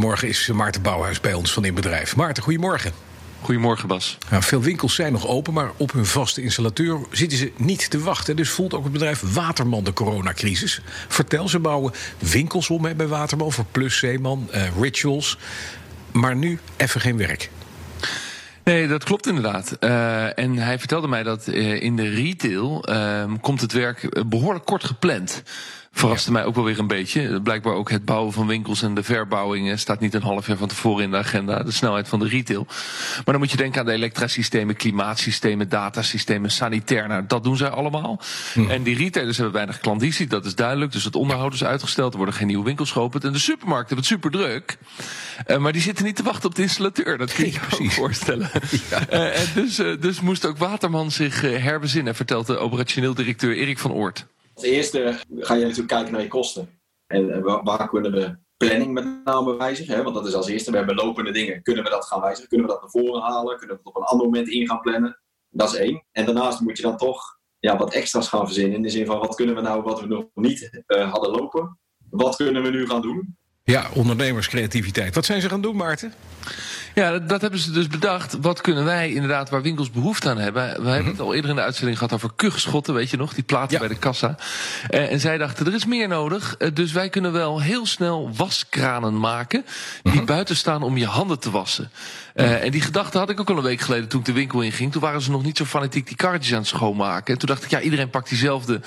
Morgen is Maarten Bouwhuis bij ons van In Bedrijf. Maarten, goedemorgen. Goedemorgen, Bas. Nou, veel winkels zijn nog open, maar op hun vaste installateur zitten ze niet te wachten. Dus voelt ook het bedrijf Waterman de coronacrisis. Vertel, ze bouwen winkels om hè, bij Waterman voor Plus Zeeman, uh, Rituals. Maar nu even geen werk. Nee, dat klopt inderdaad. Uh, en hij vertelde mij dat uh, in de retail uh, komt het werk behoorlijk kort gepland verraste mij ook wel weer een beetje. Blijkbaar ook het bouwen van winkels en de verbouwing staat niet een half jaar van tevoren in de agenda. De snelheid van de retail. Maar dan moet je denken aan de elektrasystemen, klimaatsystemen, datasystemen, sanitair. Nou, dat doen zij allemaal. Hm. En die retailers hebben weinig klandizie, dat is duidelijk. Dus het onderhoud is uitgesteld. Er worden geen nieuwe winkels geopend. En de supermarkten hebben het super druk. Uh, maar die zitten niet te wachten op de installateur. Dat kun je je ook voorstellen. Ja. Uh, en dus, uh, dus moest ook Waterman zich herbezinnen, vertelt de operationeel directeur Erik van Oort. Als eerste ga je natuurlijk kijken naar je kosten. En waar kunnen we planning met name wijzigen? Hè? Want dat is als eerste. We hebben lopende dingen. Kunnen we dat gaan wijzigen? Kunnen we dat naar voren halen? Kunnen we het op een ander moment in gaan plannen? Dat is één. En daarnaast moet je dan toch ja, wat extra's gaan verzinnen. In de zin van wat kunnen we nou wat we nog niet uh, hadden lopen? Wat kunnen we nu gaan doen? Ja, ondernemerscreativiteit. Wat zijn ze gaan doen, Maarten? Ja, dat, hebben ze dus bedacht. Wat kunnen wij inderdaad, waar winkels behoefte aan hebben? We hebben het al eerder in de uitzending gehad over kuchschotten, weet je nog? Die platen bij de kassa. Uh, en zij dachten, er is meer nodig. Uh, dus wij kunnen wel heel snel waskranen maken. Die mhm. buiten staan om je handen te wassen. Uh, en die gedachte had ik ook al een week geleden toen ik de winkel inging. Toen waren ze nog niet zo fanatiek die karretjes aan het schoonmaken. En toen dacht ik, ja, iedereen pakt diezelfde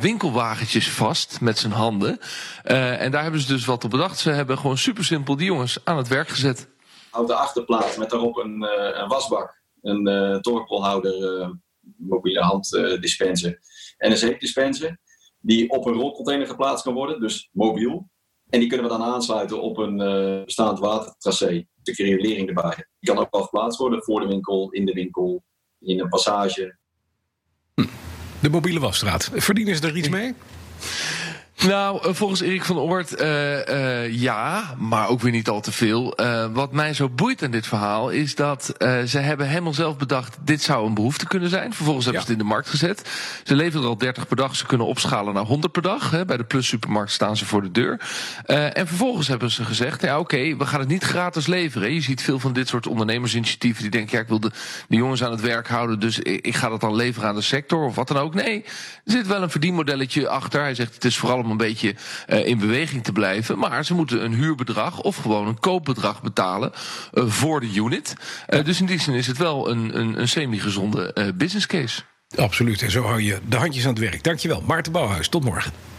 winkelwagentjes vast met zijn handen. en daar hebben ze dus wat op bedacht. Ze hebben gewoon super simpel die jongens aan het werk gezet houten achterplaat met daarop een, uh, een wasbak, een uh, uh, mobiele handdispenser en een zeepdispenser. Die op een rolcontainer geplaatst kan worden, dus mobiel. En die kunnen we dan aansluiten op een bestaand watertracé. De riolering erbij. Die kan ook wel geplaatst worden voor de winkel, in de winkel, in een passage. Hm. De mobiele wasstraat. Verdienen ze er iets mee? Nou, eh, volgens Erik van Oort uh, uh, ja, maar ook weer niet al te veel. Uh, wat mij zo boeit aan dit verhaal is dat ze hebben helemaal zelf bedacht... dit zou een behoefte kunnen zijn. Vervolgens hebben ze het in de markt gezet. Ze leveren er al 30 per dag. Ze kunnen opschalen naar 100 per dag. Hè. Bij de Plus supermarkt staan ze voor de deur. en vervolgens hebben ze gezegd... ja, oké, okay, we gaan het niet gratis leveren. Je ziet veel van dit soort ondernemersinitiatieven... die denken, ja, ik wil de, de jongens aan het werk houden... dus ik, ik ga dat dan leveren aan de sector of wat dan ook. Nee, er zit wel een verdienmodelletje achter. Hij zegt, het is vooral om een beetje uh, in beweging te blijven. Maar ze moeten een huurbedrag of gewoon een koopbedrag betalen uh, voor de unit. Uh, dus in die zin is het wel een, een, een semi-gezonde business case. Absoluut. En zo hou je de handjes aan het werk. Dankjewel. Maarten Bouwhuis. Tot morgen.